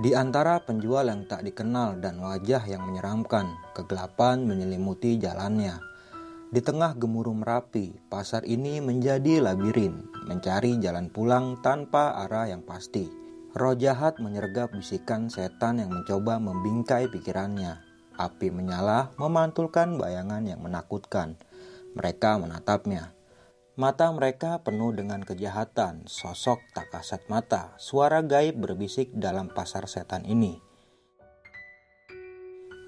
Di antara penjual yang tak dikenal dan wajah yang menyeramkan, kegelapan menyelimuti jalannya. Di tengah gemuruh Merapi, pasar ini menjadi labirin, mencari jalan pulang tanpa arah yang pasti. Roh jahat menyergap bisikan setan yang mencoba membingkai pikirannya. Api menyala, memantulkan bayangan yang menakutkan. Mereka menatapnya. Mata mereka penuh dengan kejahatan, sosok tak kasat mata, suara gaib berbisik dalam pasar setan ini.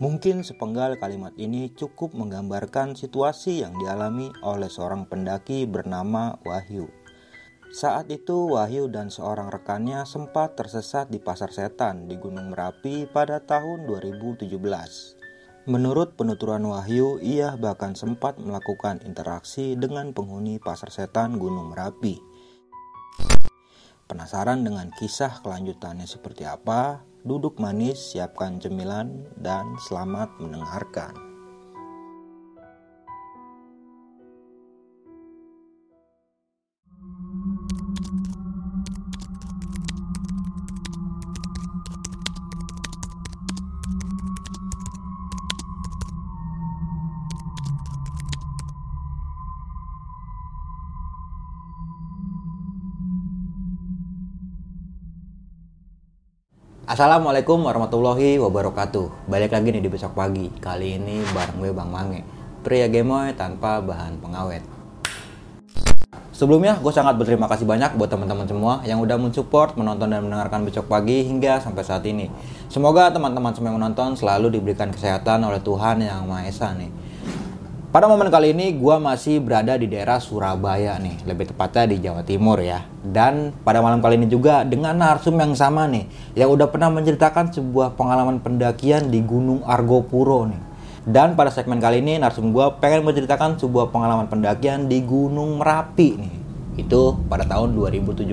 Mungkin sepenggal kalimat ini cukup menggambarkan situasi yang dialami oleh seorang pendaki bernama Wahyu. Saat itu Wahyu dan seorang rekannya sempat tersesat di pasar setan di Gunung Merapi pada tahun 2017. Menurut penuturan Wahyu, ia bahkan sempat melakukan interaksi dengan penghuni pasar setan Gunung Merapi. Penasaran dengan kisah kelanjutannya seperti apa? Duduk manis, siapkan cemilan, dan selamat mendengarkan. Assalamualaikum warahmatullahi wabarakatuh. Balik lagi nih di besok pagi. Kali ini bareng gue Bang Mange. Pria gemoy tanpa bahan pengawet. Sebelumnya gue sangat berterima kasih banyak buat teman-teman semua Yang udah mensupport, menonton dan mendengarkan besok pagi hingga sampai saat ini. Semoga teman-teman semua yang menonton selalu diberikan kesehatan oleh Tuhan Yang Maha Esa nih pada momen kali ini gue masih berada di daerah Surabaya nih, lebih tepatnya di Jawa Timur ya. Dan pada malam kali ini juga dengan narsum yang sama nih, yang udah pernah menceritakan sebuah pengalaman pendakian di Gunung Argopuro nih. Dan pada segmen kali ini narsum gue pengen menceritakan sebuah pengalaman pendakian di Gunung Merapi nih. Itu pada tahun 2017.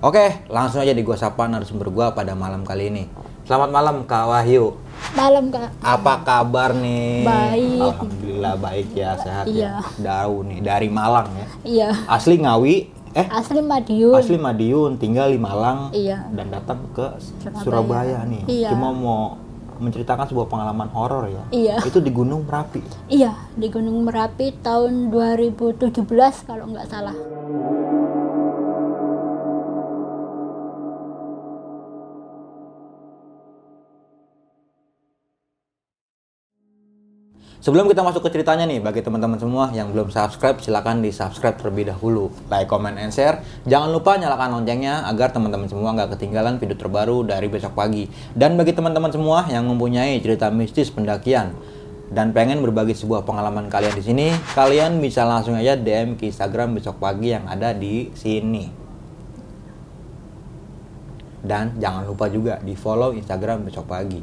Oke, langsung aja di gue sapa narasumber gue pada malam kali ini. Selamat malam Kak Wahyu. Malam kak. Apa kabar nih? Baik. Alhamdulillah baik ya, sehat Iya. ya. Daun nih dari Malang ya. Iya. Asli Ngawi, eh Asli Madiun. asli Madiun, tinggal di Malang Iya. dan datang ke Surabaya. Surabaya, nih. Iya. Cuma mau menceritakan sebuah pengalaman horor ya. Iya. Itu di Gunung Merapi. Iya di Gunung Merapi tahun 2017 kalau nggak salah. Sebelum kita masuk ke ceritanya nih, bagi teman-teman semua yang belum subscribe, silahkan di subscribe terlebih dahulu. Like, comment, and share. Jangan lupa nyalakan loncengnya agar teman-teman semua nggak ketinggalan video terbaru dari besok pagi. Dan bagi teman-teman semua yang mempunyai cerita mistis pendakian dan pengen berbagi sebuah pengalaman kalian di sini, kalian bisa langsung aja DM ke Instagram besok pagi yang ada di sini. Dan jangan lupa juga di follow Instagram besok pagi.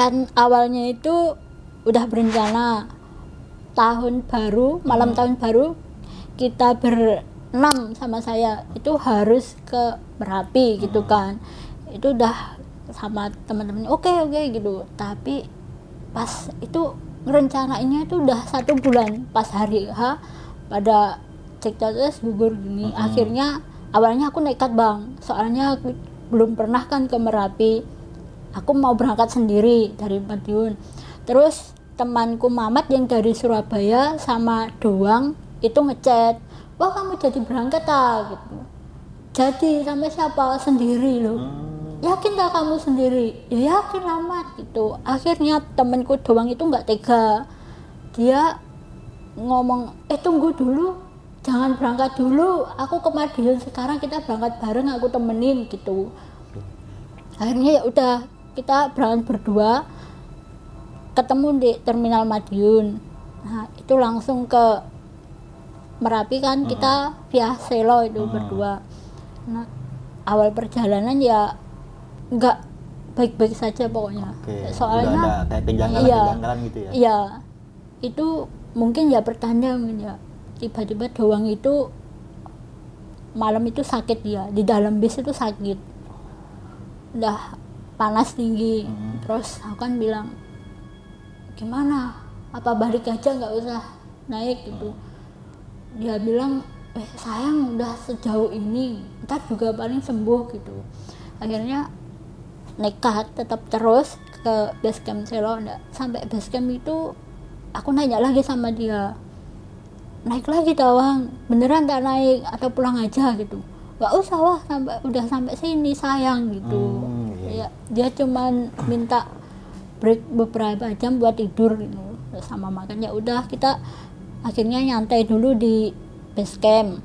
Kan awalnya itu udah berencana tahun baru, malam tahun baru kita berenam sama saya itu harus ke Merapi gitu kan. Itu udah sama teman-teman oke oke gitu. Tapi pas itu ngerencanainnya itu udah satu bulan pas hari H pada cek terus gugur gini Mm-mm. akhirnya awalnya aku nekat bang soalnya aku belum pernah kan ke Merapi aku mau berangkat sendiri dari Madiun. Terus temanku Mamat yang dari Surabaya sama Doang itu ngechat wah kamu jadi berangkat ah gitu. Jadi sama siapa? Sendiri loh. Hmm. yakin gak kamu sendiri? Ya yakin amat gitu. Akhirnya temenku doang itu nggak tega. Dia ngomong eh tunggu dulu. Jangan berangkat dulu. Aku ke Madiun. Sekarang kita berangkat bareng aku temenin gitu. Akhirnya ya udah kita berangkat berdua ketemu di terminal Madiun. Nah itu langsung ke Merapi kan kita via Selo itu Hmm. berdua. Nah awal perjalanan ya nggak baik-baik saja pokoknya. Oke. soalnya iya, gitu ya? iya. Itu mungkin ya pertanda mungkin ya. Tiba-tiba doang itu malam itu sakit dia di dalam bis itu sakit. Udah panas tinggi. Hmm. terus aku kan bilang gimana? Apa balik aja nggak usah naik? Gitu. Dia bilang eh sayang udah sejauh ini ntar juga paling sembuh gitu. Akhirnya nekat tetap terus ke base camp Selo sampai base camp itu aku nanya lagi sama dia naik lagi tawang beneran tak naik? Atau pulang aja? Gitu. Nggak usah wah sampai udah sampai sini sayang gitu. Hmm, ya dia cuman minta break beberapa jam buat tidur gitu. Sama makan ya udah kita akhirnya nyantai dulu di base camp.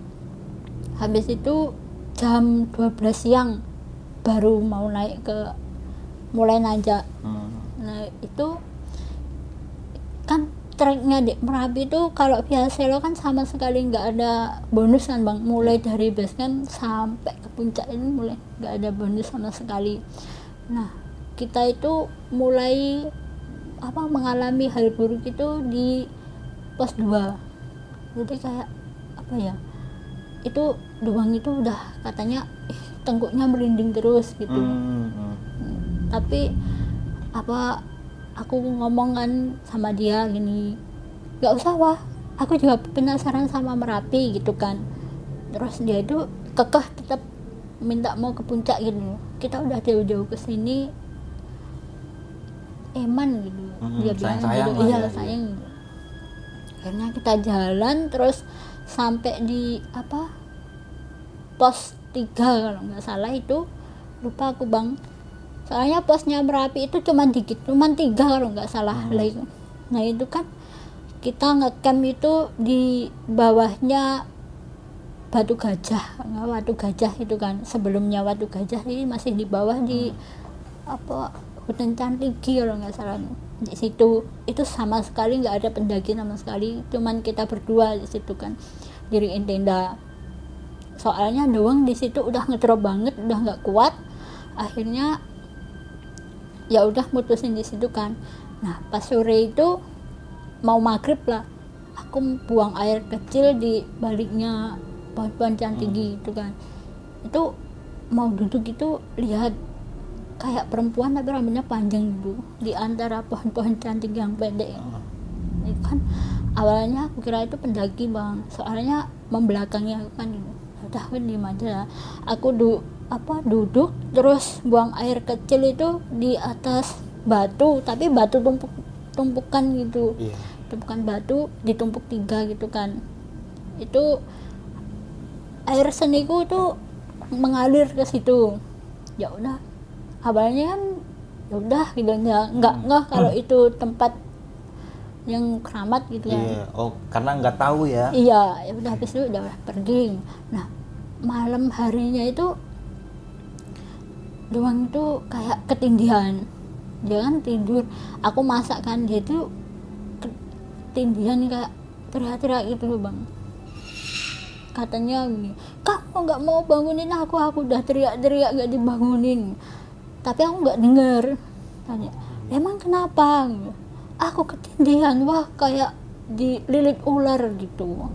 Habis itu jam 12 siang baru mau naik ke mulai nanjak. Hmm. nah itu kan treknya di Merapi itu kalau via Selo kan sama sekali nggak ada bonus kan bang. Mulai dari base camp sampai ke puncak ini mulai nggak ada bonus sama sekali nah kita itu mulai apa mengalami hal buruk itu di pos 2 jadi kayak apa ya itu doang itu udah katanya "Ih, tengkuknya merinding terus gitu. Hmm, hmm. tapi apa aku ngomong kan sama dia gini nggak usah wah. Aku juga penasaran sama merapi gitu kan. Terus dia itu kekeh tetap minta mau ke puncak gitu. Kita udah jauh-jauh ke sini eman gitu. Mm-mm, dia bilang gitu. iya ya, sayang gitu. akhirnya kita jalan terus sampai di apa pos 3 kalau nggak salah itu. Lupa aku bang. Soalnya posnya merapi itu cuman dikit cuman tiga kalau nggak salah. Hmm. nah itu kan kita ngecamp itu di bawahnya batu gajah nggak batu gajah itu kan sebelumnya batu gajah ini masih di bawah di apa hutan cantigi kalau nggak salah. Di situ itu sama sekali nggak ada pendaki sama sekali cuman kita berdua di situ kan diriin tenda. Soalnya doang di situ udah ngedrop banget udah nggak kuat. Akhirnya ya udah mutusin di situ kan. Nah pas sore itu mau maghrib lah aku buang air kecil di baliknya pohon-pohon tinggi itu kan. Itu mau duduk itu lihat kayak perempuan tapi rambutnya panjang gitu di antara pohon-pohon cantik yang pendek. Itu kan awalnya aku kira itu pendaki bang. Soalnya membelakangi aku kan gitu udah aku diem aja. Lah aku du apa duduk terus buang air kecil itu di atas batu tapi batu tumpuk tumpukan gitu. Iya. tumpukan batu ditumpuk tiga gitu kan. Itu air seniku tuh mengalir ke situ. Ya udah. Awalnya kan ya udah gitu. Ya nggak nggak kalau itu tempat yang keramat gitu kan. Iya. Oh, karena nggak tahu ya. iya ya udah habis itu udah pergi. Nah malam harinya itu doang itu kayak ketindihan. Dia kan tidur. Aku masak kan dia itu ketindihan kayak teriak-teriak gitu loh bang katanya gini kamu nggak mau bangunin aku? Aku udah teriak-teriak gak dibangunin. Tapi aku nggak denger. Tanya emang kenapa? Aku ketindihan wah kayak dililit ular gitu.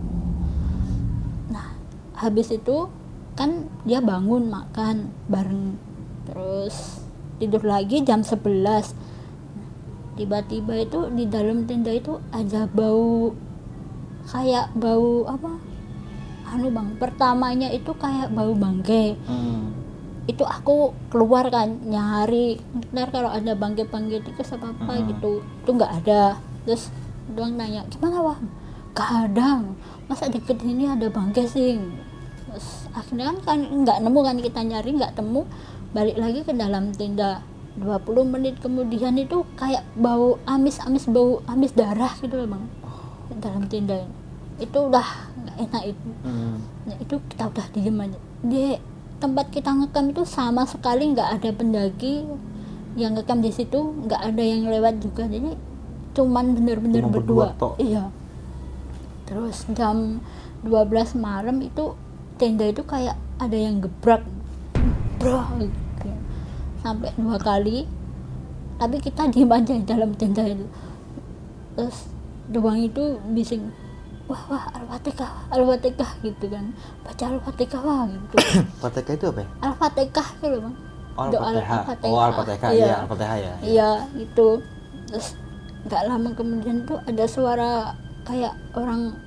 Nah habis itu kan dia bangun makan bareng terus tidur lagi jam 11 tiba-tiba itu di dalam tenda itu ada bau kayak bau apa anu bang pertamanya itu kayak bau bangke. Hmm. itu aku keluar kan nyari ntar kalau ada bangke-bangke tikus apa apa Hmm. gitu. Itu nggak ada. Terus doang nanya gimana wah ada masa deket ini ada bangke sih? Terus akhirnya kan nggak nemu kan kita nyari nggak temu. Balik lagi ke dalam tenda. 20 menit kemudian itu kayak bau amis-amis bau amis darah gitu loh bang. Dalam tenda ini. Itu udah nggak enak itu. Hmm. Nah, itu kita udah diem aja. Di tempat kita ngekam itu sama sekali nggak ada pendaki yang ngekam di situ nggak ada yang lewat juga. Jadi cuman bener-bener Cuma berdua, berdua iya. Terus jam 12 malam itu tenda itu kayak ada yang gebrak bro gitu. sampai dua kali. Tapi kita diem aja di dalam tenda itu. Terus doang itu bising wah wah al-fatihah al-fatihah gitu kan. Baca al-fatihah wah gitu. Fatihah itu apa ya? al-fatihah gitu bang. Oh, Doa Al-Fatihah. Oh, Al-Fatihah. iya. Iya, Al-Fatihah ya. iya. Gitu. Terus nggak lama kemudian tuh ada suara kayak orang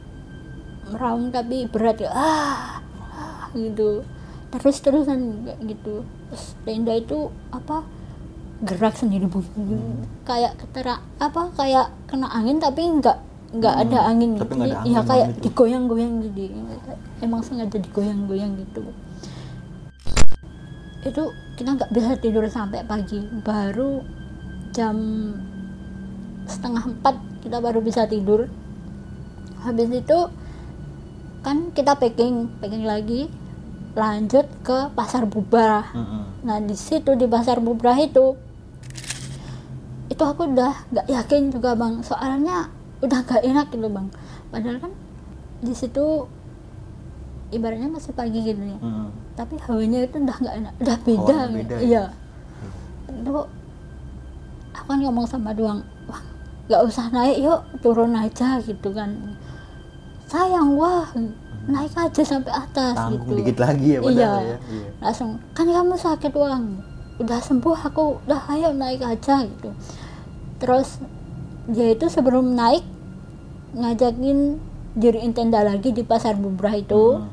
meraung tapi berat ya. Ah, ah gitu. Terus terusan gitu. Terus tenda itu apa? Gerak sendiri bu. Hmm. kayak ketera apa? Kayak kena angin tapi nggak nggak ada angin Hmm. Tapi nggak ada Jadi, ya angin kayak malam itu. digoyang-goyang gitu emang sengaja digoyang-goyang gitu itu kita nggak bisa tidur sampai pagi baru jam setengah empat kita baru bisa tidur habis itu kan kita packing packing lagi lanjut ke pasar bubar Mm-mm. nah di situ di pasar bubrah itu itu aku udah nggak yakin juga bang soalnya udah nggak enak gitu bang padahal kan di situ ibaratnya masih pagi gitu ya Mm-mm. tapi hawanya itu udah nggak enak udah beda, Hawanya beda ya? iya itu aku kan ngomong sama doang wah nggak usah naik yuk turun aja gitu kan sayang wah naik aja sampai atas Tanggung gitu dikit lagi ya padahal iya. ya. Iya. langsung kan kamu sakit uang udah sembuh aku udah ayo naik aja gitu terus dia itu sebelum naik ngajakin diriin tenda lagi di pasar bubrah itu Mm.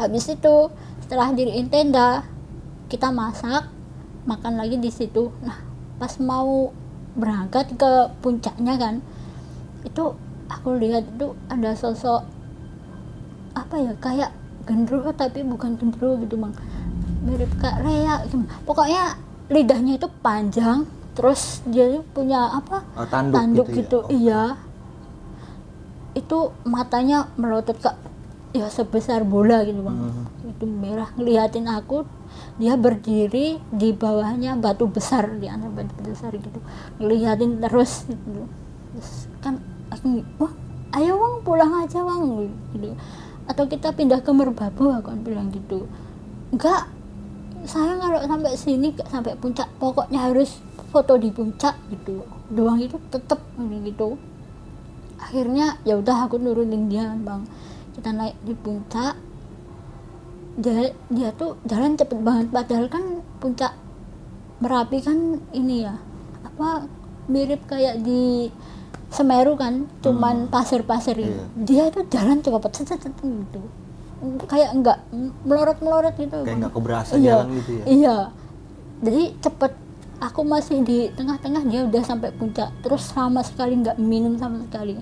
habis itu setelah diriin tenda kita masak makan lagi di situ nah pas mau berangkat ke puncaknya kan itu aku lihat itu ada sosok apa ya kayak gendruwo tapi bukan gendruwo gitu bang mirip kayak Rea gitu. pokoknya lidahnya itu panjang terus dia punya apa Oh, tanduk, gitu, gitu, ya. Oh. iya itu matanya melotot ke ya sebesar bola gitu bang. Mhm. itu merah. Ngeliatin aku dia berdiri di bawahnya batu besar di antara batu besar gitu. Ngeliatin terus gitu. Terus kan aku wah ayo bang pulang aja bang gitu. Atau kita pindah ke merbabu aku kan bilang gitu. Enggak saya kalau sampai sini sampai puncak. Pokoknya harus foto di puncak gitu. Doang itu tetep gitu akhirnya ya udah aku nurunin dia bang kita naik di puncak dia dia tuh jalan cepet banget padahal kan puncak merapi kan ini ya apa mirip kayak di Semeru kan cuman pasir-pasir gitu. Iya. dia tuh jalan cepet cet, gitu kayak enggak melorot melorot gitu Kayak Bang. nggak keberasa iya, jalan gitu ya. iya jadi cepet aku masih di tengah-tengah dia udah sampai puncak. Terus sama sekali nggak minum sama sekali.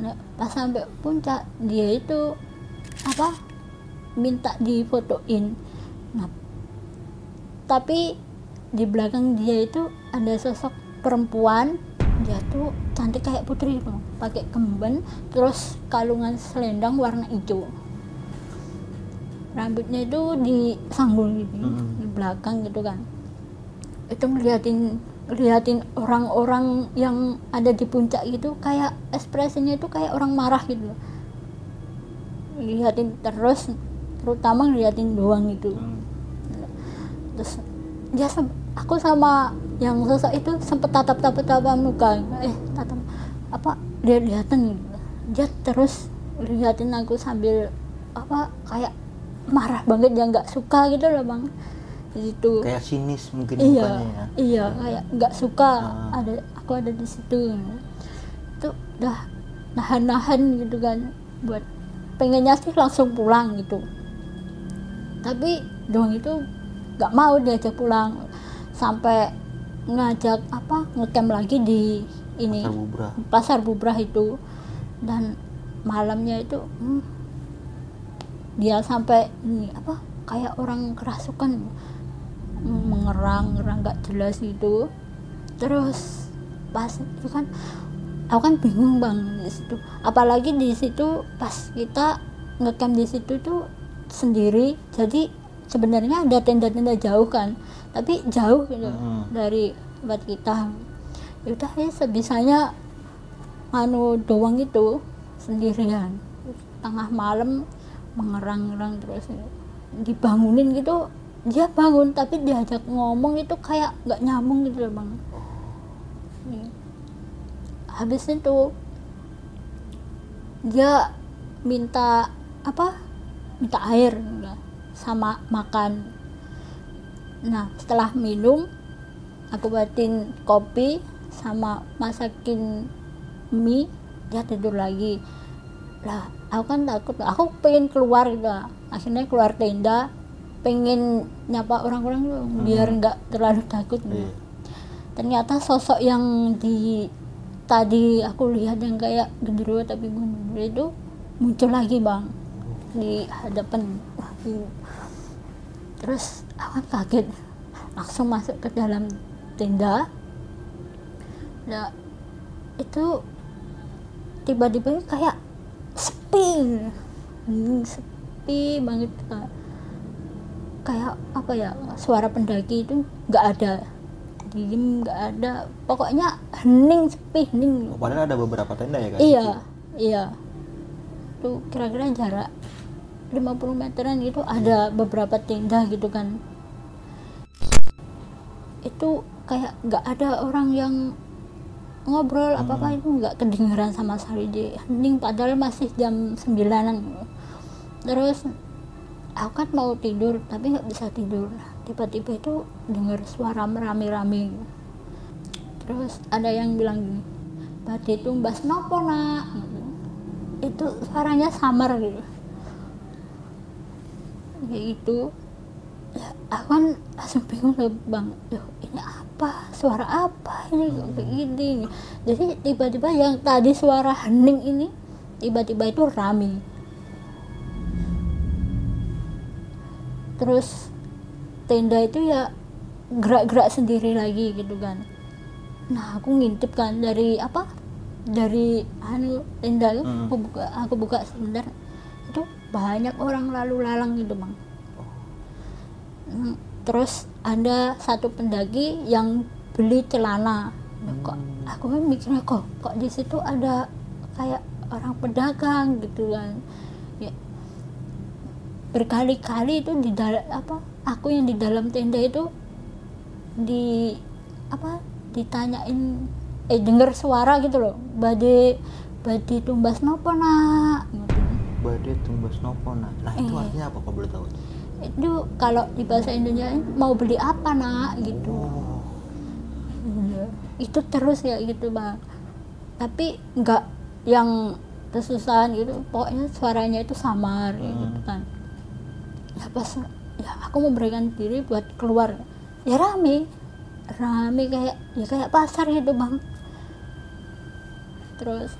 Nah pas sampai puncak dia itu apa minta difotoin. Nah tapi di belakang dia itu ada sosok perempuan dia tuh cantik kayak putri tuh pakai kemben terus kalungan selendang warna hijau. Rambutnya itu disanggul gitu Mm-mm. di belakang gitu kan itu ngeliatin ngeliatin orang-orang yang ada di puncak itu kayak ekspresinya itu kayak orang marah gitu loh. liatin terus terutama ngeliatin doang gitu Hmm. terus dia sem- aku sama yang sosok itu sempet tatap tatap tatap muka eh tatap apa dia liatin gitu. dia terus liatin aku sambil apa kayak marah banget dia nggak suka gitu loh bang di situ Kayak sinis mungkin iya mukanya ya. iya kayak nggak suka Ah. ada aku ada di situ itu udah nahan-nahan gitu kan buat pengennya sih langsung pulang gitu tapi doang itu nggak mau diajak pulang sampai ngajak apa ngecamp lagi di ini Pasar Bubrah. pasar bubrah itu dan malamnya itu hmm, dia sampai ini apa kayak orang kerasukan hmm, mengerang ngerang nggak jelas gitu. Terus pas itu kan aku kan bingung bang di situ. Apalagi di situ pas kita ngecamp di situ tuh sendiri. Jadi sebenarnya ada tenda-tenda jauh kan. Tapi jauh gitu Hmm. dari tempat kita. Ya udah ya sebisanya anu doang itu sendirian. Tengah malam mengerang-erang terus dibangunin gitu dia bangun tapi diajak ngomong itu kayak nggak nyambung gitu loh bang. Nih. habis itu dia minta apa minta air sama makan. Nah setelah minum aku buatin kopi sama masakin mie dia tidur lagi. Lah aku kan takut aku pengen keluar gitu. Akhirnya keluar tenda pengen nyapa orang-orang gitu, biar nggak terlalu takut. Iya. ternyata sosok yang di tadi aku lihat yang kayak genderuwo tapi genderuwo itu muncul lagi bang di hadapan Wah, iya. terus aku kaget langsung masuk ke dalam tenda nah itu tiba-tiba kayak sepi Hmm, sepi banget Kak. Kayak apa ya suara pendaki itu nggak ada. Diem nggak ada. Pokoknya hening sepi hening. Oh, padahal ada beberapa tenda ya kan? iya iya. Itu kira-kira jarak 50 meteran itu ada beberapa tenda gitu kan. Itu kayak nggak ada orang yang ngobrol apa apa itu nggak kedengeran sama sekali di hening padahal masih jam sembilanan. Terus aku kan mau tidur tapi nggak bisa tidur. Tiba-tiba itu dengar suara merame-rame terus ada yang bilang gini badai tumbas nopo nak? Itu suaranya samar gitu. Kayak gitu. Ya, aku kan langsung bingung bang Loh, ini apa? Suara apa ini? Kok kayak gini? Jadi tiba-tiba yang tadi suara hening ini tiba-tiba itu rame terus tenda itu ya gerak-gerak sendiri lagi gitu kan. Nah aku ngintip kan dari apa? Dari anu tenda itu Hmm. aku buka aku buka sebentar. Itu banyak orang lalu lalang gitu bang Hmm, terus ada satu pendaki yang beli celana. Nah, kok aku kan mikirnya kok kok di situ ada kayak orang pedagang gitu kan berkali-kali itu di dalam apa aku yang di dalam tenda itu di apa ditanyain eh dengar suara gitu loh badai badai tumbas nopo nak gitu. Badai tumbas nopo nah. Nah itu Iya. artinya apa kau boleh tahu? itu kalau di bahasa Indonesia mau beli apa nak gitu Oh. Itu terus ya gitu bang tapi nggak yang kesusahan gitu pokoknya suaranya itu samar Hmm. gitu kan ya pas ya aku memberikan diri buat keluar. Ya rame. Rame kayak ya kayak pasar gitu bang. Terus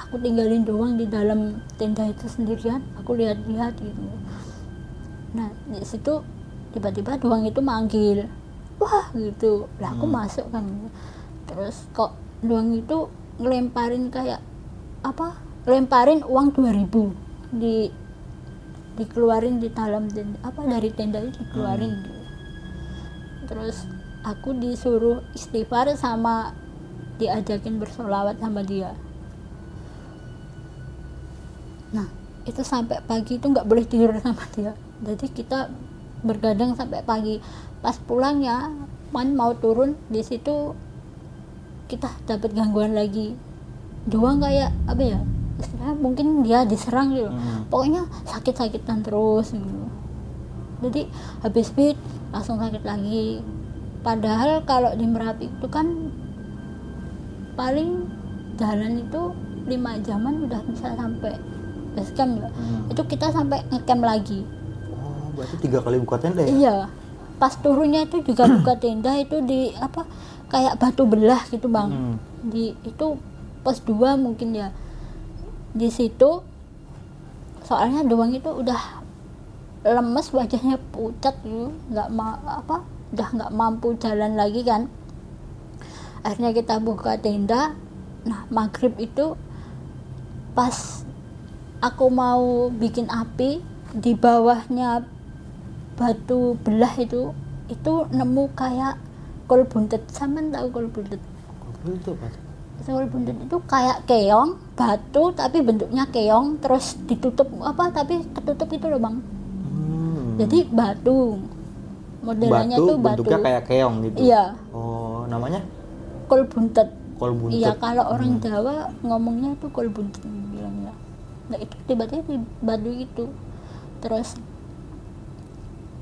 aku tinggalin doang di dalam tenda itu sendirian. Aku lihat-lihat gitu. Nah di situ tiba-tiba doang itu manggil. Wah gitu. Lah aku Hmm. masuk kan. Terus kok doang itu ngelemparin kayak apa? Lemparin uang 2000 di dikeluarin di dalam tenda apa dari tenda itu dikeluarin gitu. terus aku disuruh istighfar sama diajakin bersolawat sama dia. Nah itu sampai pagi itu nggak boleh tidur sama dia. Jadi kita bergadang sampai pagi. Pas pulang ya man mau turun di situ kita dapat gangguan lagi. Doang kayak apa ya istilahnya mungkin dia diserang gitu Hmm. pokoknya sakit-sakitan terus gitu. jadi habis beat langsung sakit lagi padahal kalau di Merapi itu kan paling jalan itu lima jaman udah bisa sampai base camp ya Hmm. itu kita sampai ngecamp lagi Oh berarti tiga kali buka tenda ya? iya pas turunnya itu juga buka tenda itu di apa kayak batu belah gitu bang Hmm. di itu pos 2 mungkin ya di situ soalnya doang itu udah lemes wajahnya pucat gitu. Nggak apa udah nggak mampu jalan lagi kan. Akhirnya kita buka tenda. Nah maghrib itu pas aku mau bikin api di bawahnya batu belah itu itu nemu kayak kol buntet. Sama tahu kol buntet? Apa? Kol buntet itu kayak keong batu tapi bentuknya keong terus ditutup apa tapi ketutup itu loh bang. Hmm. jadi batu. Modelannya batu tuh batu. bentuknya kayak keong gitu. iya. Oh, namanya? Kol buntet kol buntet. iya kalau orang Jawa ngomongnya tuh kol buntet bilangnya. Nah itu tiba-tiba di batu itu. Terus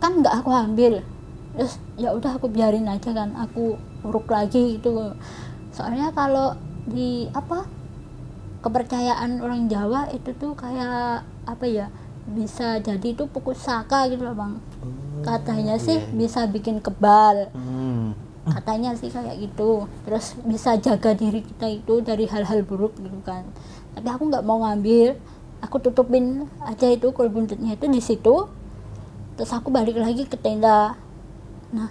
kan nggak aku ambil. Terus ya udah aku biarin aja kan aku uruk lagi gitu. Soalnya kalau di apa kepercayaan orang Jawa itu tuh kayak apa ya bisa jadi itu pukusaka gitu loh bang. Oh, katanya sih iya. bisa bikin kebal. Hmm. katanya sih kayak gitu. Terus bisa jaga diri kita itu dari hal-hal buruk gitu kan. Tapi aku nggak mau ngambil. Aku tutupin aja itu kol buntutnya itu di situ. Terus aku balik lagi ke tenda. Nah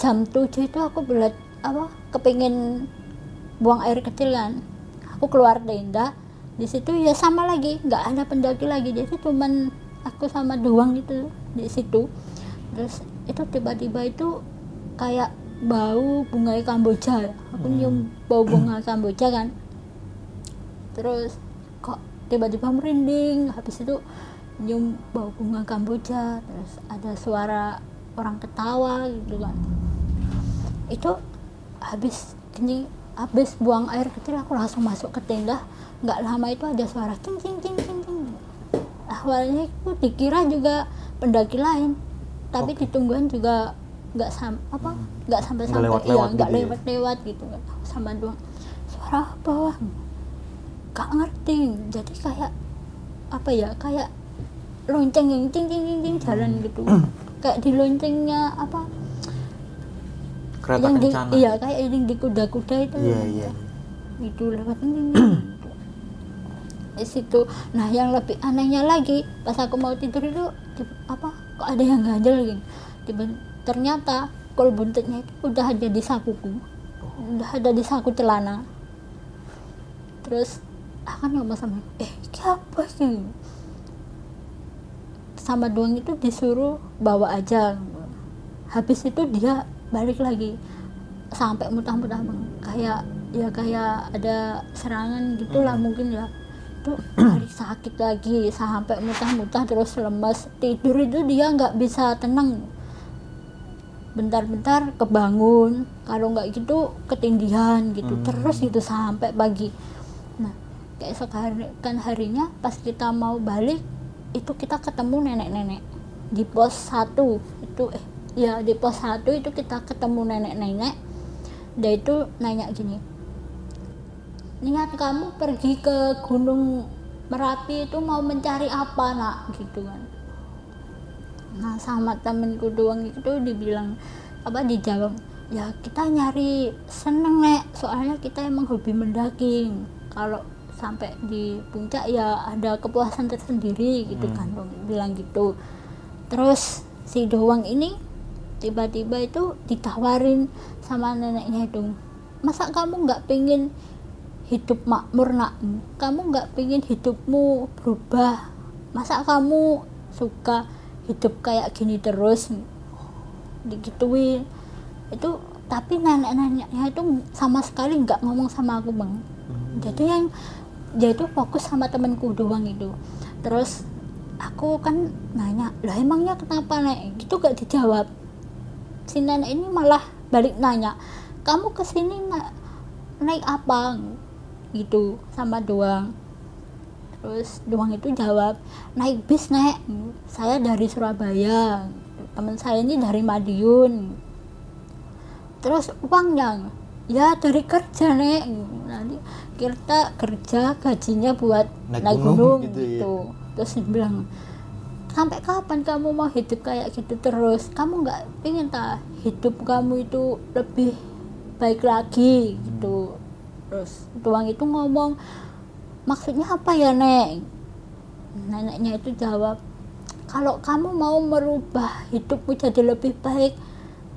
jam 7 itu aku belat apa kepingin buang air kecil kan. Aku keluar tenda di situ ya sama lagi nggak ada pendaki lagi. Jadi cuman aku sama doang gitu di situ. Terus itu tiba-tiba itu kayak bau bunga kamboja. Aku nyium bau bunga kamboja kan. Terus kok tiba-tiba merinding. Habis itu nyium bau bunga kamboja. Terus ada suara orang ketawa gitu kan. Itu habis kencing habis buang air kecil aku langsung masuk ke tenda. Nggak lama itu ada suara cing cing cing cing cing. Awalnya itu dikira juga pendaki lain tapi ditungguin juga nggak sam apa nggak sampai sampai lewat-lewat iya nggak gitu ya? lewat lewat gitu. Nggak tahu sama doang. Suara apa? Wah nggak ngerti. Jadi kayak apa ya kayak lonceng yang cing cing cing cing jalan gitu. Kayak di loncengnya apa Kereta yang di, kencana. iya kayak yang di kuda-kuda itu. Iya, iya. itu lewat ini di situ. Nah yang lebih anehnya lagi pas aku mau tidur itu tiba- apa kok ada yang ganjel gitu Tiba- ternyata kol buntutnya itu udah ada di sakuku. Udah ada di saku celana. Terus akan ngomong sama eh ini apa sih? Sama doang itu disuruh bawa aja. Habis itu dia balik lagi. Sampai muntah-muntah kayak ya kayak ada serangan gitulah mungkin ya. Itu hari sakit lagi sampai muntah-muntah terus lemas. Tidur itu dia nggak bisa tenang. Bentar-bentar kebangun. Kalau nggak gitu ketindihan gitu. Terus gitu sampai pagi. Nah keesok hari kan harinya pas kita mau balik itu kita ketemu nenek-nenek di pos satu. Itu eh ya di pos satu itu kita ketemu nenek-nenek. Dia itu nanya gini niat kamu pergi ke gunung merapi itu mau mencari apa nak? Gitu kan. Nah sama temenku doang itu dibilang apa dijawab ya kita nyari seneng nek. Soalnya kita emang hobi mendaki kalau sampai di puncak ya ada kepuasan tersendiri gitu kan Dong, bilang gitu. Terus si doang ini tiba-tiba itu ditawarin sama neneknya itu masa kamu nggak pengen hidup makmur nak? Kamu nggak pengen hidupmu berubah? Masa kamu suka hidup kayak gini terus? Digituin. Itu tapi nenek-neneknya itu sama sekali nggak ngomong sama aku bang. Jadi yang dia itu fokus sama temenku doang itu. Terus aku kan nanya lah emangnya kenapa nek? Gitu gak dijawab si nenek ini malah balik nanya kamu ke sini na naik apa? Gitu sama doang. Terus doang itu jawab naik bis nek. Saya dari Surabaya. Teman saya ini dari Madiun. Terus uangnya ya dari kerja nek. Nanti kita kerja gajinya buat Naik naik, gunung gunung, gitu ya. gitu. Terus dia bilang sampai kapan kamu mau hidup kayak gitu terus? Kamu nggak pengen tak hidup kamu itu lebih baik lagi gitu. Terus tuang itu ngomong maksudnya apa ya nek neneknya itu jawab kalau kamu mau merubah hidupmu jadi lebih baik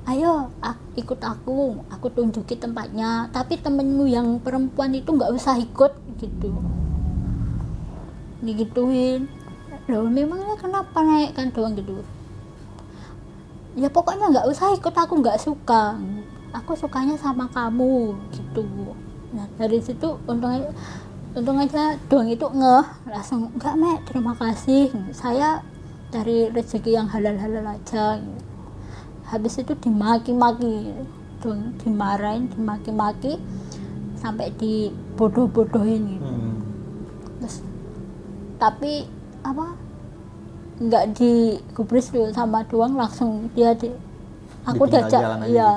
ayo ikut aku aku tunjuki tempatnya. Tapi temenmu yang perempuan itu nggak usah ikut gitu. Digituin loh memangnya kenapa naik kan doang gitu? Ya pokoknya nggak usah ikut aku nggak suka. Aku sukanya sama kamu gitu. Nah dari situ untungnya untung aja doang itu ngeh. Langsung enggak mek terima kasih. Saya dari rezeki yang halal-halal aja. Habis itu dimaki-maki doang dimarahin dimaki-maki sampai dibodoh-bodohin gitu. Hmm. terus tapi apa nggak digubris dulu sama doang langsung dia di aku diajak ya, gitu ya.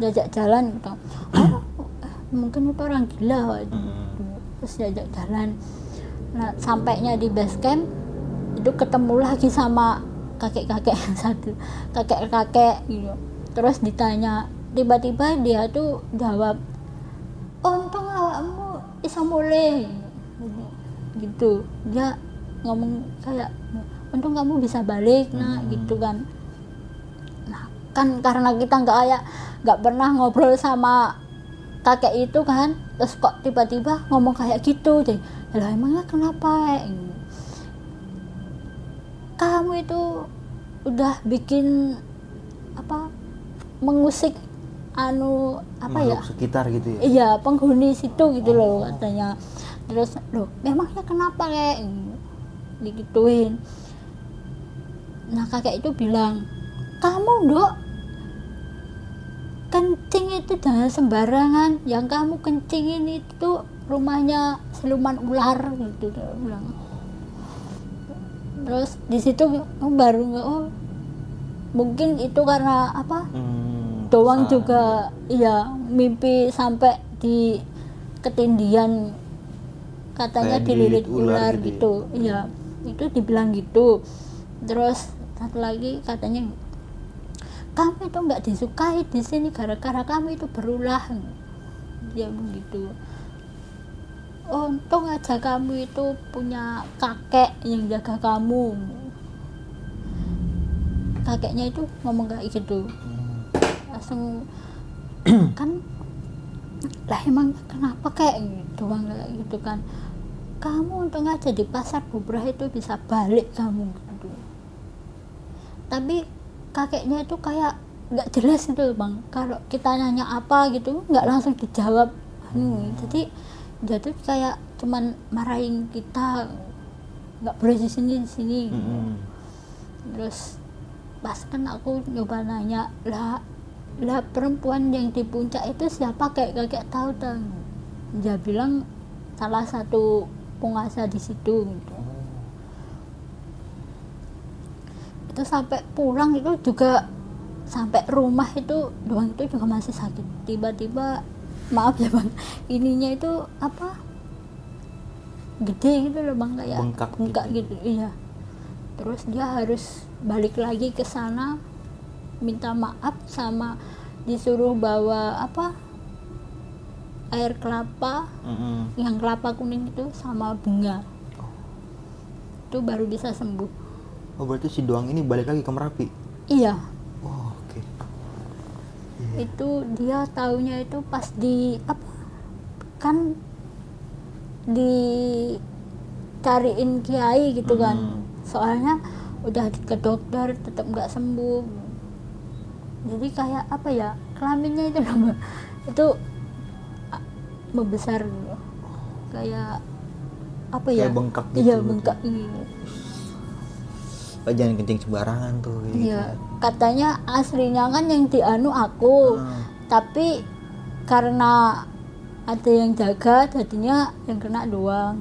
diajak jalan gitu oh, mungkin itu orang gila gitu. Hmm. terus diajak jalan nah sampainya di base camp itu ketemu lagi sama kakek-kakek yang satu kakek-kakek gitu terus ditanya tiba-tiba dia tuh jawab untung awakmu bisa mulai gitu dia ngomong kayak untung kamu bisa balik nah gitu kan. Nah kan karena kita nggak kayak nggak pernah ngobrol sama kakek itu kan terus kok tiba-tiba ngomong kayak gitu jadi lah emangnya kenapa kamu itu udah bikin apa mengusik anu apa ya? Makhluk sekitar gitu ya? Iya penghuni situ gitu loh katanya. Terus loh memangnya kenapa kayak digituin. Nah kakek itu bilang kamu dok kencing itu jangan sembarangan. Yang kamu kencingin itu rumahnya siluman ular gitu dia bilang. Terus di situ oh, baru nggak oh mungkin itu karena apa? Hmm, doang juga iya mimpi sampai di ketindian katanya dililit ular ular gitu gitu, iya itu dibilang gitu. Terus satu lagi katanya kamu itu nggak disukai di sini gara-gara kamu itu berulah. Dia begitu untung aja kamu itu punya kakek yang jaga kamu. Kakeknya itu ngomong kayak gitu. Hmm. langsung kan lah emang kenapa kayak gitu bang kayak gitu kan kamu untung aja di pasar bubrah itu bisa balik kamu. Gitu tapi kakeknya itu kayak nggak jelas gitu bang. Kalau kita nanya apa gitu nggak langsung dijawab. Hmm, jadi tuh kayak cuman marahin kita nggak boleh di sini di sini. Hmm. terus pas kan aku nyoba nanya lah lah perempuan yang di puncak itu siapa? Kayak kakek tahu tang. Dia bilang salah satu penguasa di situ gitu. itu sampai pulang itu juga sampai rumah itu doang itu juga masih sakit tiba-tiba maaf ya bang ininya itu apa gede gitu loh bang kayak Bengkak bengkak gitu. gitu iya terus dia harus balik lagi ke sana minta maaf sama disuruh bawa apa air kelapa Hmm. yang kelapa kuning itu sama bunga. Itu baru bisa sembuh. Oh berarti si doang ini balik lagi ke Merapi. iya. Oh, oke. itu dia taunya itu pas di apa? Kan dicariin kiai gitu kan. Hmm. soalnya udah ke dokter tetap nggak sembuh. Jadi kayak apa ya? Kelaminnya itu loh, itu membesar gitu. kayak apa ya Kayak bengkak gitu iya bengkak gitu. Oh, jangan kencing sembarangan tuh. gitu Iya, katanya aslinya kan yang dianu aku, Ah. tapi karena ada yang jaga, jadinya yang kena doang,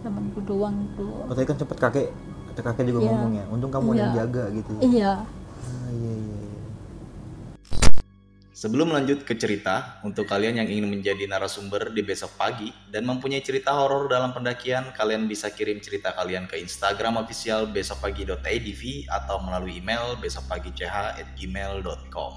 temanku doang itu. Oh, tadi kan sempet kakek, kakek juga Iya. ngomong ya. Untung kamu ada yang Iya. jaga gitu. Iya, Ah, iya iya. Sebelum lanjut ke cerita, untuk kalian yang ingin menjadi narasumber di besok pagi dan mempunyai cerita horor dalam pendakian, kalian bisa kirim cerita kalian ke Instagram official besokpagi.idv atau melalui email besokpagi.ch@gmail.com.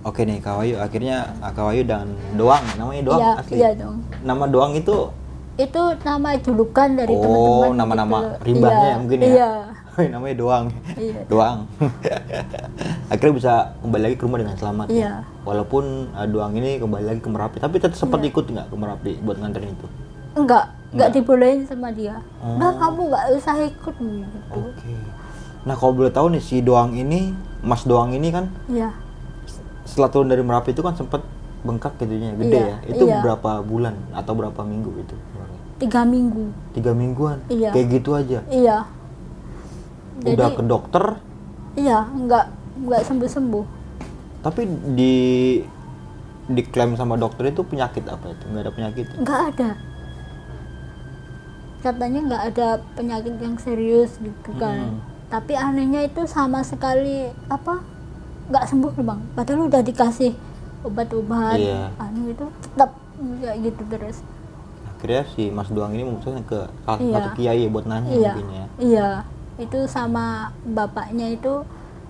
Oke nih Kawayu akhirnya ah, Kawayu dan Doang namanya Doang Iya, asli. iya dong. Nama Doang itu Itu nama julukan dari oh teman-teman. nama-nama gitu. rimbanya Iya, ya mungkin ya. Iya. Namanya Doang. Iya. Doang. akhirnya bisa kembali lagi ke rumah dengan selamat. ya. Iya. Walaupun ah, Doang ini kembali lagi ke Merapi, tapi tetap sempat Iya. ikut nggak ke Merapi buat nganterin itu. Enggak, enggak dibolehin sama dia. Oh. Enggak, kamu enggak usah ikut gitu. Oke. Nah kalau boleh tahu nih si Doang ini, Mas Doang ini kan Iya. setelah turun dari Merapi itu kan sempat bengkak gitunya, gede Iya, ya. Itu iya. berapa bulan atau berapa minggu itu? Tiga minggu. Tiga mingguan. Iya. Kayak gitu aja. Iya. Udah Jadi- ke dokter, Iya, enggak enggak sembuh-sembuh. tapi di diklaim sama dokter itu penyakit apa itu? Nggak ada penyakit. ya? Enggak ada. Katanya enggak ada penyakit yang serius gitu kan. Hmm. Tapi anehnya itu sama sekali apa? Enggak sembuh loh, Bang. Padahal udah dikasih obat-obat, Iya. anu itu tetap kayak gitu terus. Akhirnya si Mas Doang ini memutuskan ke salah Iya. satu kiai ya buat nanya Iya. mungkin ya. Iya. Itu sama bapaknya itu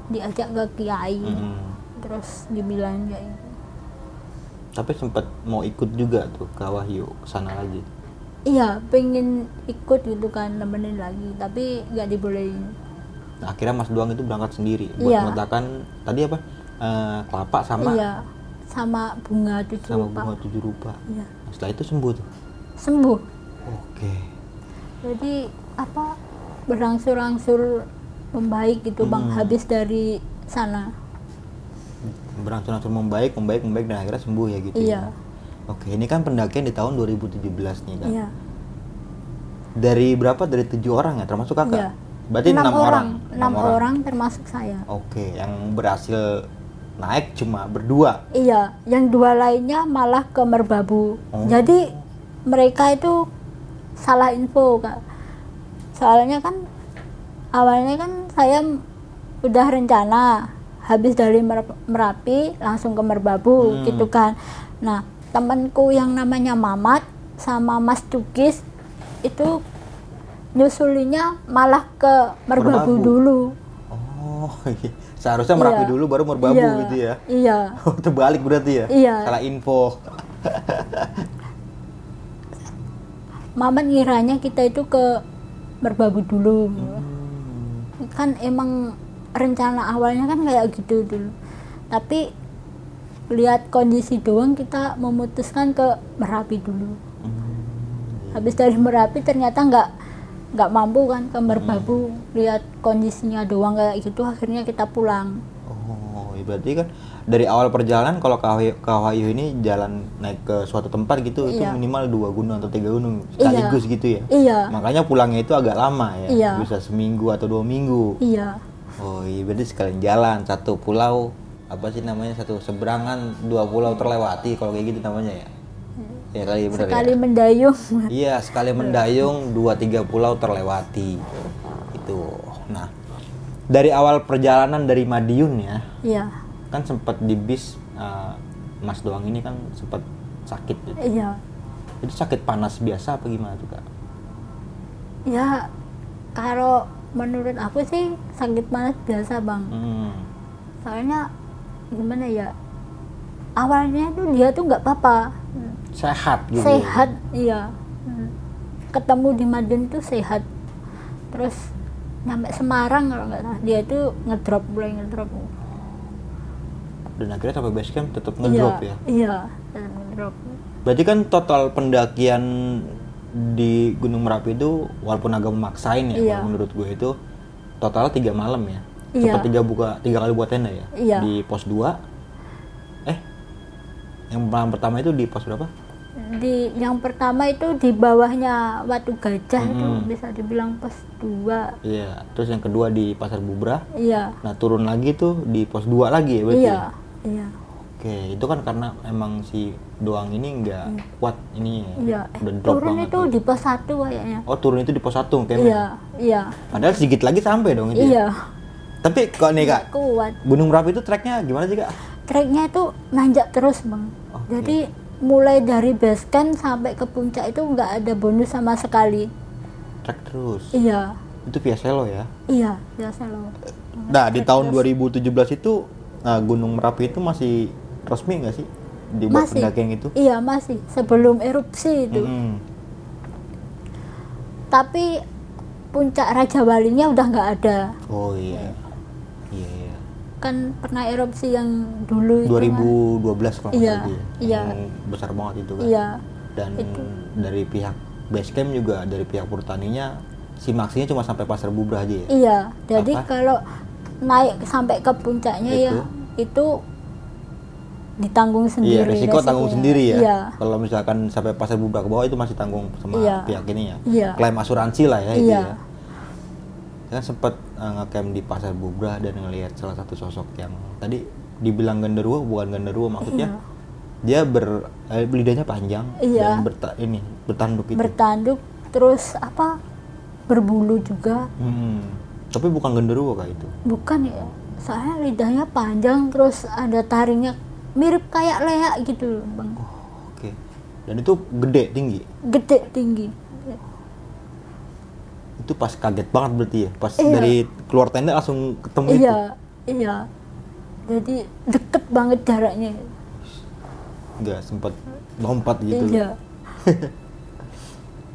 diajak ke kiai. Mm-mm. Terus dibilang kayak gitu. Tapi sempat mau ikut juga tuh ke Wahyu sana lagi. Iya, pengen ikut gitu kan nemenin lagi, tapi nggak dibolehin. Nah, akhirnya Mas Doang itu berangkat sendiri buat Iya. meletakkan tadi apa? Eh, kelapa sama Iya, sama bunga tujuh sama rupa. bunga tujuh rupa. Iya, Nah, setelah itu sembuh tuh. sembuh. Oke. Jadi apa berangsur-angsur membaik gitu bang, Hmm. habis dari sana. Berangsur-angsur membaik, membaik, membaik dan akhirnya sembuh ya gitu. Iya. ya. Oke, ini kan pendakian di tahun 2017 nih kan. Iya. Dari berapa? Dari tujuh orang ya, termasuk kakak. Iya. Berarti enam orang. enam orang termasuk saya. Oke, yang berhasil naik cuma berdua. Iya, yang dua lainnya malah ke Merbabu. Oh. Jadi mereka itu salah info kak. Soalnya kan awalnya kan saya udah rencana habis dari Mer- Merapi langsung ke Merbabu Hmm. gitu kan. Nah temanku yang namanya Mamat sama Mas Cukis itu nyusulinya malah ke Merbabu, Merbabu. dulu. Oh, iya. seharusnya merapi Iya. dulu baru merbabu Iya, gitu ya. Iya. Oh, terbalik berarti ya? Iya. Salah info. Mamat ngiranya kita itu ke Merbabu dulu. Hmm. Kan emang rencana awalnya kan kayak gitu dulu. Tapi lihat kondisi doang kita memutuskan ke Merapi dulu. Hmm. Habis dari Merapi ternyata nggak nggak mampu kan ke Merbabu. Lihat kondisinya doang kayak gitu akhirnya kita pulang. Oh, berarti kan dari awal perjalanan kalau ke Wahyu, ke Wahyu ini jalan naik ke suatu tempat gitu itu Iya. minimal dua gunung atau tiga gunung sekaligus gitu ya. Iya. Makanya pulangnya itu agak lama ya. Iya. Bisa seminggu atau dua minggu. Iya. Oh, iya berarti sekalian jalan satu pulau apa sih namanya satu seberangan dua pulau terlewati kalau kayak gitu namanya ya. Ya kali ya, benar Sekali ya. mendayung. Iya, sekali mendayung dua tiga pulau terlewati. Itu. Nah, dari awal perjalanan dari Madiun ya, Iya. Kan sempat di bis eh, Mas Doang ini kan sempat sakit gitu. Iya. Itu sakit panas biasa apa gimana tuh, Kak? Ya kalau menurut aku sih sakit panas biasa bang. Hmm. Soalnya gimana ya? Awalnya tuh dia tuh nggak apa-apa, Sehat gitu. sehat, iya. Hmm. Ketemu di Madiun tuh sehat. Terus nyampe Semarang kalau nggak salah dia tuh ngedrop mulai ngedrop. Dan akhirnya sampai base camp tetap ngedrop iya, ya. Iya, tetap ngedrop. Berarti kan total pendakian di Gunung Merapi itu walaupun agak memaksain ya, Iya. menurut gue itu totalnya tiga malam ya. Iya. Sempat tiga buka tiga kali buat tenda ya. Iya. Di pos 2 Eh, yang malam pertama itu di pos berapa? Di yang pertama itu di bawahnya Watu Gajah itu Hmm. bisa dibilang pos 2. Iya. Terus yang kedua di Pasar Bubra. Iya. Nah turun lagi tuh di pos 2 lagi ya berarti. Iya. ya? Iya. Oke, itu kan karena emang si Doang ini nggak kuat ini ya. Iya, Udah eh, drop turun banget. itu ya. di pos satu kayaknya. Oh turun itu di pos 1 kayaknya. Iya, iya, Padahal sedikit lagi sampai dong itu. ya? iya, Tapi kok nih kak, kuat Gunung Merapi itu treknya gimana sih kak? treknya itu nanjak terus bang Oke. jadi mulai dari base camp sampai ke puncak itu nggak ada bonus sama sekali Trek terus. iya Itu via selo ya? iya biasa loh Nah di tahun 2017 itu nah, Gunung Merapi itu masih resmi nggak sih dibuat masih pendakian itu? iya masih sebelum erupsi itu Mm-mm. tapi puncak Raja Walinya udah nggak ada Oh iya. Iya. iya. kan pernah erupsi yang dulu itu 2012 kalau nggak Iya, ya. iya. Yang besar banget itu kan. kan. iya Dan Itu. dari pihak Basecamp juga dari pihak Purtaninya simaksinya cuma sampai Pasar Bubrah aja ya. iya jadi Apa? kalau naik sampai ke puncaknya ya Itu? itu ditanggung sendiri Iya, resiko tanggung resikonya. sendiri ya. iya Kalau misalkan sampai Pasar Bubrah ke bawah itu masih tanggung sama Iya. pihak ini ya. Iya. Klaim asuransi lah ya itu Iya. ya. Saya kan sempat uh, ngecamp di Pasar Bubrah dan ngelihat salah satu sosok yang tadi dibilang genderuwo bukan genderuwo maksudnya dia ber eh, lidahnya panjang Iya. dan berta, ini bertanduk itu. bertanduk terus apa berbulu juga Hmm. Tapi bukan genderuwo kak itu. bukan ya soalnya lidahnya panjang terus ada taringnya mirip kayak leak gitu loh, bang Oke. Dan itu gede tinggi. gede tinggi Itu pas kaget banget berarti ya. Pas Iya. dari keluar tenda langsung ketemu itu. iya iya jadi deket banget jaraknya Nggak sempat lompat gitu. iya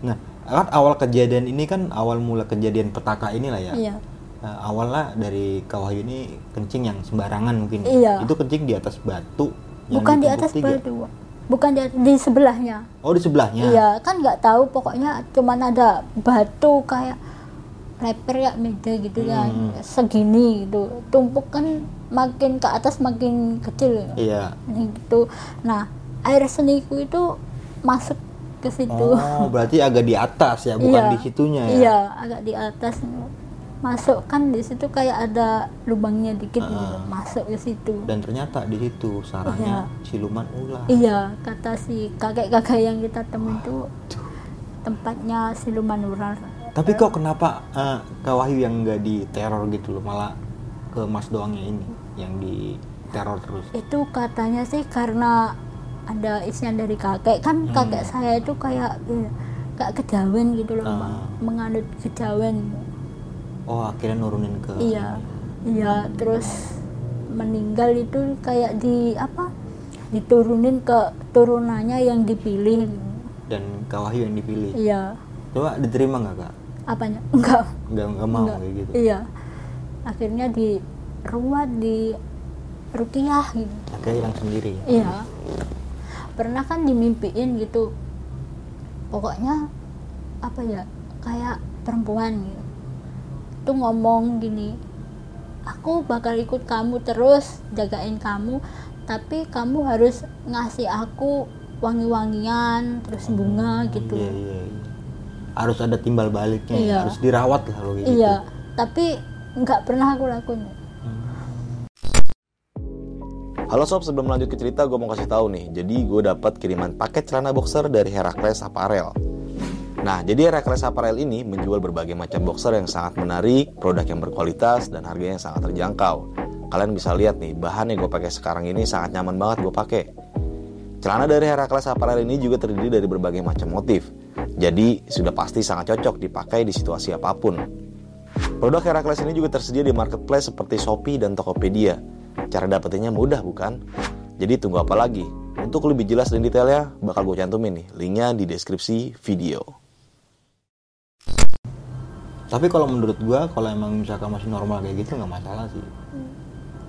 Nah, kan awal kejadian ini kan awal mula kejadian petaka inilah ya. iya Nah, awalnya dari Kawahyu ini kencing yang sembarangan mungkin. Iya. Itu kencing di atas batu. yang bukan di atas tiga. batu bukan di, di sebelahnya Oh, di sebelahnya. iya kan nggak tahu pokoknya cuman ada batu kayak leper ya meja gitu ya Hmm. segini gitu tumpuk kan makin ke atas makin kecil ya. Iya. Ini gitu nah air seniku itu masuk ke situ Oh, berarti agak di atas ya, bukan Iya. di situnya ya. iya agak di atas masuk kan di situ kayak ada lubangnya dikit gitu Ah. masuk ke situ Dan ternyata di situ sarangnya siluman ular. iya kata si kakek-kakek yang kita temuin itu tempatnya siluman ular Tapi kok kenapa eh, Kak Wahyu yang nggak diteror gitu loh, malah ke Mas doangnya ini yang di teror terus. itu katanya sih karena ada isian dari kakek kan Hmm. kakek saya itu kayak eh, kayak kejawen gitu loh. Ah. menganut kejawen Oh, akhirnya nurunin ke iya iya terus meninggal itu kayak di apa diturunin ke turunannya yang dipilih dan Kak Wahyu yang dipilih. iya Coba diterima nggak kak? apanya enggak Nggak nggak mau Enggak. kayak gitu. iya akhirnya di ruat di rukiah gitu Akhirnya hilang sendiri. ya? iya pernah kan dimimpiin gitu pokoknya apa ya kayak perempuan gitu tuh ngomong gini aku bakal ikut kamu terus jagain kamu tapi kamu harus ngasih aku wangi-wangian terus bunga gitu Iya, iya, iya. Harus ada timbal baliknya, ya. Iya. harus dirawat lah kalau kayak gitu. iya tapi nggak pernah aku lakuin Halo sob, sebelum lanjut ke cerita gue mau kasih tahu nih. Jadi gue dapat kiriman paket celana boxer dari Heracles Apparel. Nah, jadi Heracles Apparel ini menjual berbagai macam boxer yang sangat menarik, produk yang berkualitas dan harganya yang sangat terjangkau. Kalian bisa lihat nih, bahan yang gue pakai sekarang ini sangat nyaman banget gue pakai. Celana dari Heracles Apparel ini juga terdiri dari berbagai macam motif. Jadi sudah pasti sangat cocok dipakai di situasi apa pun. Produk Heracles ini juga tersedia di marketplace seperti Shopee dan Tokopedia. Cara dapetinnya mudah bukan? Jadi tunggu apa lagi? Untuk lebih jelas dan detailnya, bakal gue cantumin nih linknya di deskripsi video. Tapi kalau menurut gua, kalau emang misalkan masih normal kayak gitu nggak masalah sih.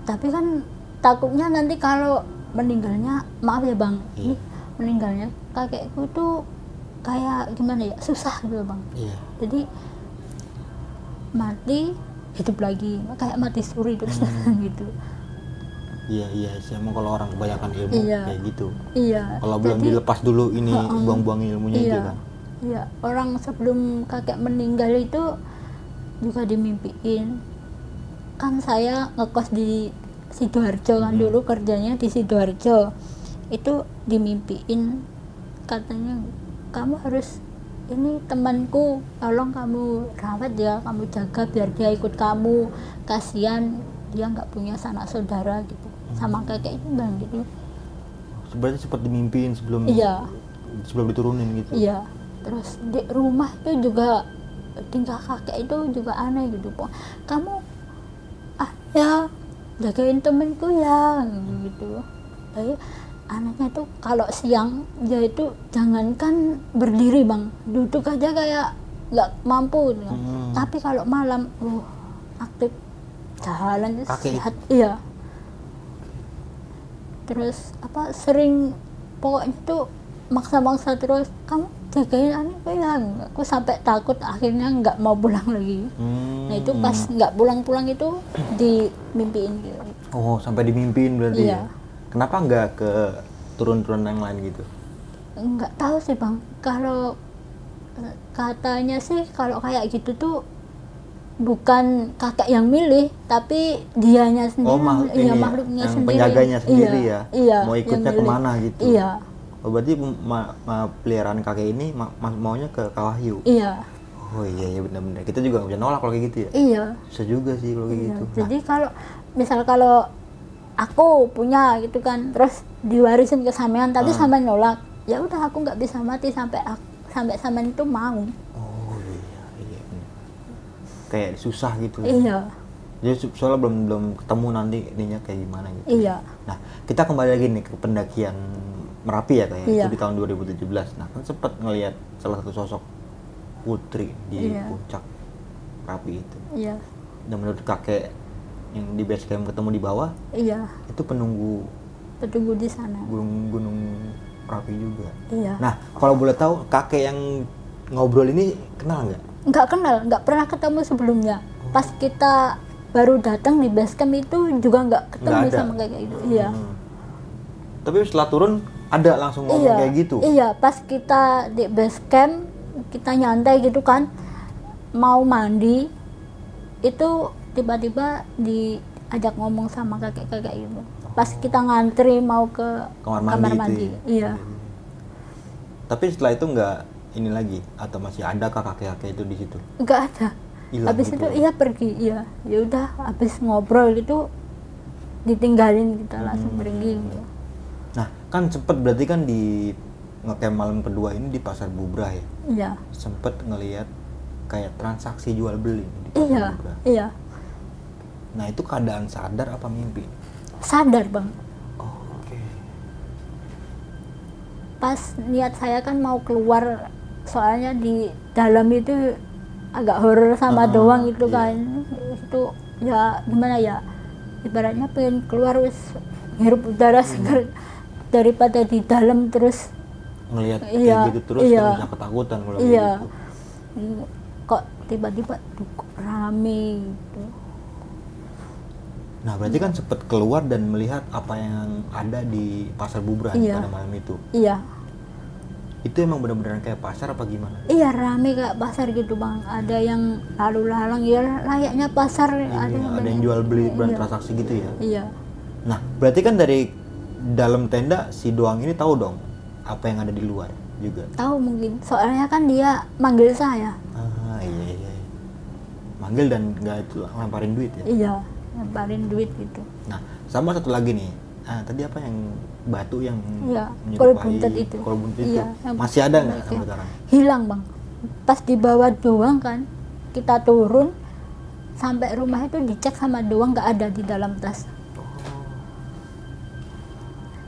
tapi kan takutnya nanti kalau meninggalnya maaf ya bang Iya. ini meninggalnya kakekku tuh kayak gimana ya susah gitu bang Iya. jadi mati hidup lagi kayak mati suri terus Hmm. gitu Iya iya sih emang kalau orang kebanyakan ilmu Iya. kayak gitu. iya Kalau belum jadi- dilepas dulu ini buang-buang ilmunya iya itu kan. iya orang sebelum kakek meninggal itu juga dimimpiin. Kan saya ngekos di sidoarjo kan Hmm. dulu kerjanya di sidoarjo. Itu dimimpiin. Katanya kamu harus ini temanku tolong kamu rawat ya kamu jaga biar dia ikut kamu. Kasihan dia nggak punya sanak saudara gitu. Sama kakek itu bang gitu. Sebenarnya sempat dimimpiin sebelum iya. sebelum diturunin gitu. iya. Terus di rumah itu juga tingkah kakek itu juga aneh gitu po kamu ah ya jagain temenku ya gitu tapi anehnya tuh kalau siang dia itu jangankan berdiri bang duduk aja kayak nggak mampu gitu. Hmm. tapi kalau malam uh aktif jalan sehat iya terus apa sering pokoknya tuh maksa-maksa terus kamu jagain anakku ya aku sampai takut akhirnya nggak mau pulang lagi Hmm. nah itu pas nggak pulang-pulang itu dimimpiin gitu Oh, sampai dimimpiin berarti Iya. ya. Kenapa nggak ke turun-turun yang lain gitu? nggak tahu sih bang kalau katanya sih kalau kayak gitu tuh bukan kakek yang milih tapi dianya sendiri Oh, makhluk iya ini ya, makhluknya yang sendiri penjaganya sendiri iya, ya? iya Mau ikutnya ke mana gitu? iya Oh, berarti ma- ma- peliharaan kakek ini ma- ma- maunya ke Kawahyu. iya Oh iya iya benar-benar. Kita juga nggak bisa nolak kalau kayak gitu ya. iya Bisa juga sih kalau kayak Iya, gitu. Nah, Jadi kalau misal kalau aku punya gitu kan, terus diwarisin ke sampean, tapi sampean nolak, ya udah aku nggak bisa mati sampai aku, sampai sampean itu mau. oh iya iya. Kayak susah gitu. ya. Iya, Jadi so- soalnya belum belum ketemu nanti ininya kayak gimana gitu. iya, Nah, kita kembali lagi nih ke pendakian Merapi ya kayak Iya. itu di tahun 2017. Nah, kan sempat ngelihat salah satu sosok putri di Iya. puncak Merapi itu. iya, Dan menurut kakek yang di base camp ketemu di bawah iya. itu penunggu Petunggu di sana. gunung-gunung Merapi juga. Iya. Nah, kalau boleh tahu kakek yang ngobrol ini kenal nggak? Nggak kenal, nggak pernah ketemu sebelumnya. Pas kita baru datang di base camp itu juga nggak ketemu Nggak sama kayak gitu. Iya. Hmm. Tapi setelah turun ada langsung ngomong iya, kayak gitu. Iya, pas kita di base camp, kita nyantai gitu kan, mau mandi, itu tiba-tiba diajak ngomong sama kakek-kakek itu. Pas kita ngantri mau ke Kamar mandi, itu ya? iya. Tapi setelah itu nggak ini lagi atau masih ada kakek-kakek itu di situ? Nggak ada. Hilang habis gitu. itu iya pergi, iya. Ya udah, habis ngobrol gitu ditinggalin kita langsung Hmm. pergi. gitu. Nah, kan sempet berarti kan di ngecamp malam kedua ini di pasar Bubrah ya. Iya. Sempet ngelihat kayak transaksi jual beli di pasar Iya, Bubrah. iya. Nah, itu keadaan sadar apa mimpi? Sadar, Bang. Oh, oke. pas niat saya kan mau keluar soalnya di dalam itu agak horor sama Ah, doang gitu iya. kan itu ya gimana ya ibaratnya pengen keluar wis hirup udara Hmm. Daripada di dalam terus Ngelihat Iya, kayak gitu terus iya. bisa ketakutan kalau iya gitu. kok tiba-tiba rame gitu Nah, berarti kan sempet keluar dan melihat apa yang ada di pasar Bubrah Iya. pada malam itu. iya Itu emang benar-benar kayak pasar apa gimana? iya rame kayak pasar gitu bang ada yang lalu lalang ya layaknya pasar Iya, ada yang ada yang jual beli iya, transaksi gitu ya. iya Nah, berarti kan dari dalam tenda si doang ini tahu dong apa yang ada di luar juga. tahu mungkin soalnya kan dia manggil saya Ah, iya iya. iya. Manggil dan nggak itu lemparin duit ya. iya lemparin duit gitu Nah, sama satu lagi nih. Ah, tadi apa yang batu yang iya menyerupai kol buntet itu kol buntet iya itu masih ada nggak sampai itu. sekarang? hilang bang pas di bawah doang kan kita turun sampai rumah itu dicek sama doang nggak ada di dalam tas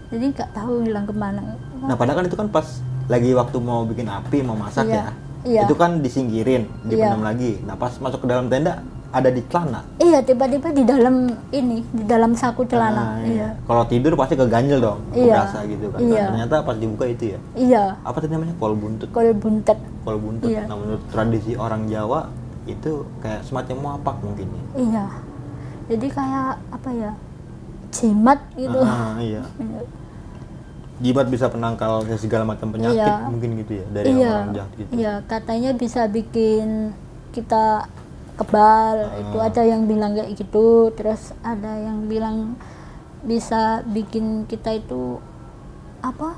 jadi nggak tahu hilang ke mana Nah, padahal kan itu kan pas lagi waktu mau bikin api, mau masak Iya, ya. iya. Itu kan disingkirin, dipendam Iya. lagi. Nah, pas masuk ke dalam tenda ada di celana. iya tiba-tiba di dalam ini di dalam saku celana Ah, iya Kalau tidur pasti keganjel dong, Iya. berasa gitu kan. Iya. Nah, ternyata pas dibuka itu ya. iya Apa tadi namanya? Kol buntut. kol buntet Kol buntut. Iya. Nah, menurut tradisi orang Jawa itu kayak semacam muapak mungkin ya. iya jadi kayak apa ya jimat gitu Ah, iya. Iya. Jimat bisa penangkal segala macam penyakit Iya. mungkin gitu ya dari iya orang jahat gitu. iya katanya bisa bikin kita kebal Ah. itu ada yang bilang kayak gitu terus ada yang bilang bisa bikin kita itu apa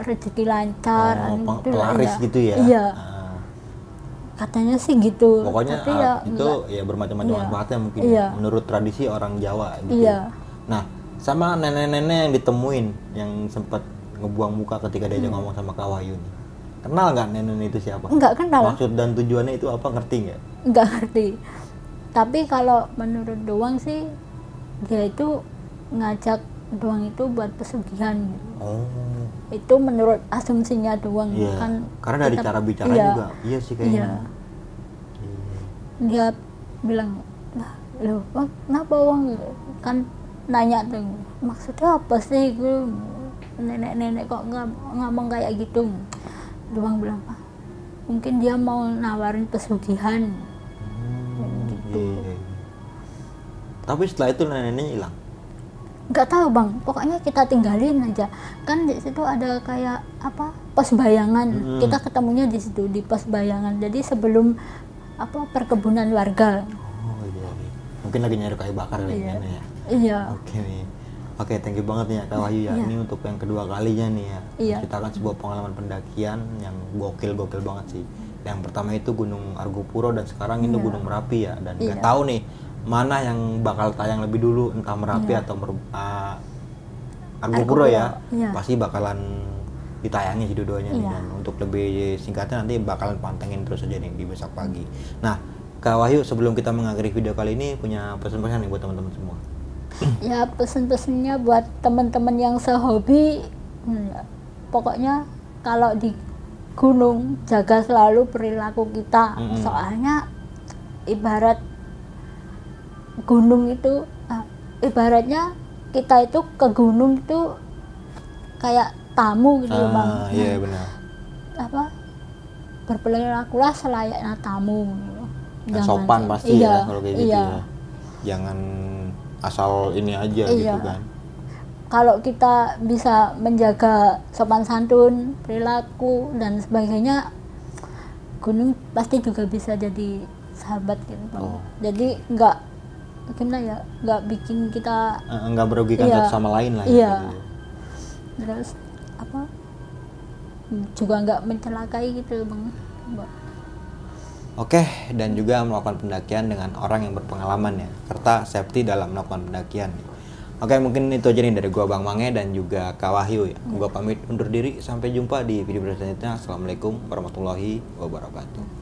rezeki lancar oh, gitu pelaris iya. gitu ya iya Ah. Katanya sih gitu pokoknya tapi ah, ya itu enggak. ya bermacam-macam Iya. manfaatnya mungkin Iya. ya, menurut tradisi orang Jawa gitu Iya. nah sama nenek-nenek yang ditemuin yang sempat ngebuang muka ketika Hmm. diajak ngomong sama Kak Wahyu nih kenal nggak nenek itu siapa enggak kenal maksud dan tujuannya itu apa ngerti nggak nggak ngerti tapi kalau menurut doang sih dia itu ngajak doang itu buat pesugihan. Oh. Itu menurut asumsinya doang iya. kan karena dari kita- cara bicara iya, juga. Iya sih kayaknya. Iya. dia bilang lah lo kenapa uang kan nanya tuh maksudnya apa sih gue nenek-nenek kok nggak ngomong kayak gitu? Doang bilang ah, mungkin dia mau nawarin pesugihan. Hmm, gitu. iya, iya. tapi setelah itu neneknya hilang nggak tahu bang pokoknya kita tinggalin aja kan di situ ada kayak apa pos bayangan Mm-mm. kita ketemunya di situ di pos bayangan jadi sebelum apa perkebunan warga oh iya, iya. mungkin lagi nyari kayu bakar Iya. ya iya Oke nih. Oke, thank you banget nih ya Kak Wahyu ya. Iya. Ini untuk yang kedua kalinya nih ya. Iya. Kita akan sebuah pengalaman pendakian yang gokil-gokil banget sih. Yang pertama itu Gunung Argopuro dan sekarang itu Iya. Gunung Merapi ya. Dan nggak Iya. tahu nih mana yang bakal tayang lebih dulu, entah Merapi atau Mer- ah, Argopuro ya. Iya. Pasti bakalan ditayangi sih dua-duanya nih Iya. dan untuk lebih singkatnya nanti bakalan pantengin terus aja nih di besok pagi. Nah, Kak Wahyu sebelum kita mengakhiri video kali ini punya pesan-pesan nih buat teman-teman semua. ya pesen-pesennya buat teman-teman yang sehobi hmm, pokoknya kalau di gunung jaga selalu perilaku kita Mm-mm. soalnya ibarat gunung itu ah, ibaratnya kita itu ke gunung itu kayak tamu gitu loh, bang Ah, iya Nah, benar. apa berperilakulah selayaknya tamu gitu. Jangan- sopan pasti iya, ya kalau kayak gitu iya. ya. Jangan asal ini aja Iya. gitu kan. kalau kita bisa menjaga sopan santun, perilaku dan sebagainya, gunung pasti juga bisa jadi sahabat gitu. Bang. Oh. Jadi nggak gimana ya, nggak bikin kita Enggak merugikan Iya. satu sama lain lah Iya. gitu. terus apa juga nggak mencelakai gitu bang. Oke, dan juga melakukan pendakian dengan orang yang berpengalaman ya, serta safety dalam melakukan pendakian. Oke, mungkin itu aja nih dari gua Bang Mange dan juga Kak Wahyu ya. Gua pamit undur diri, sampai jumpa di video selanjutnya. Assalamualaikum warahmatullahi wabarakatuh.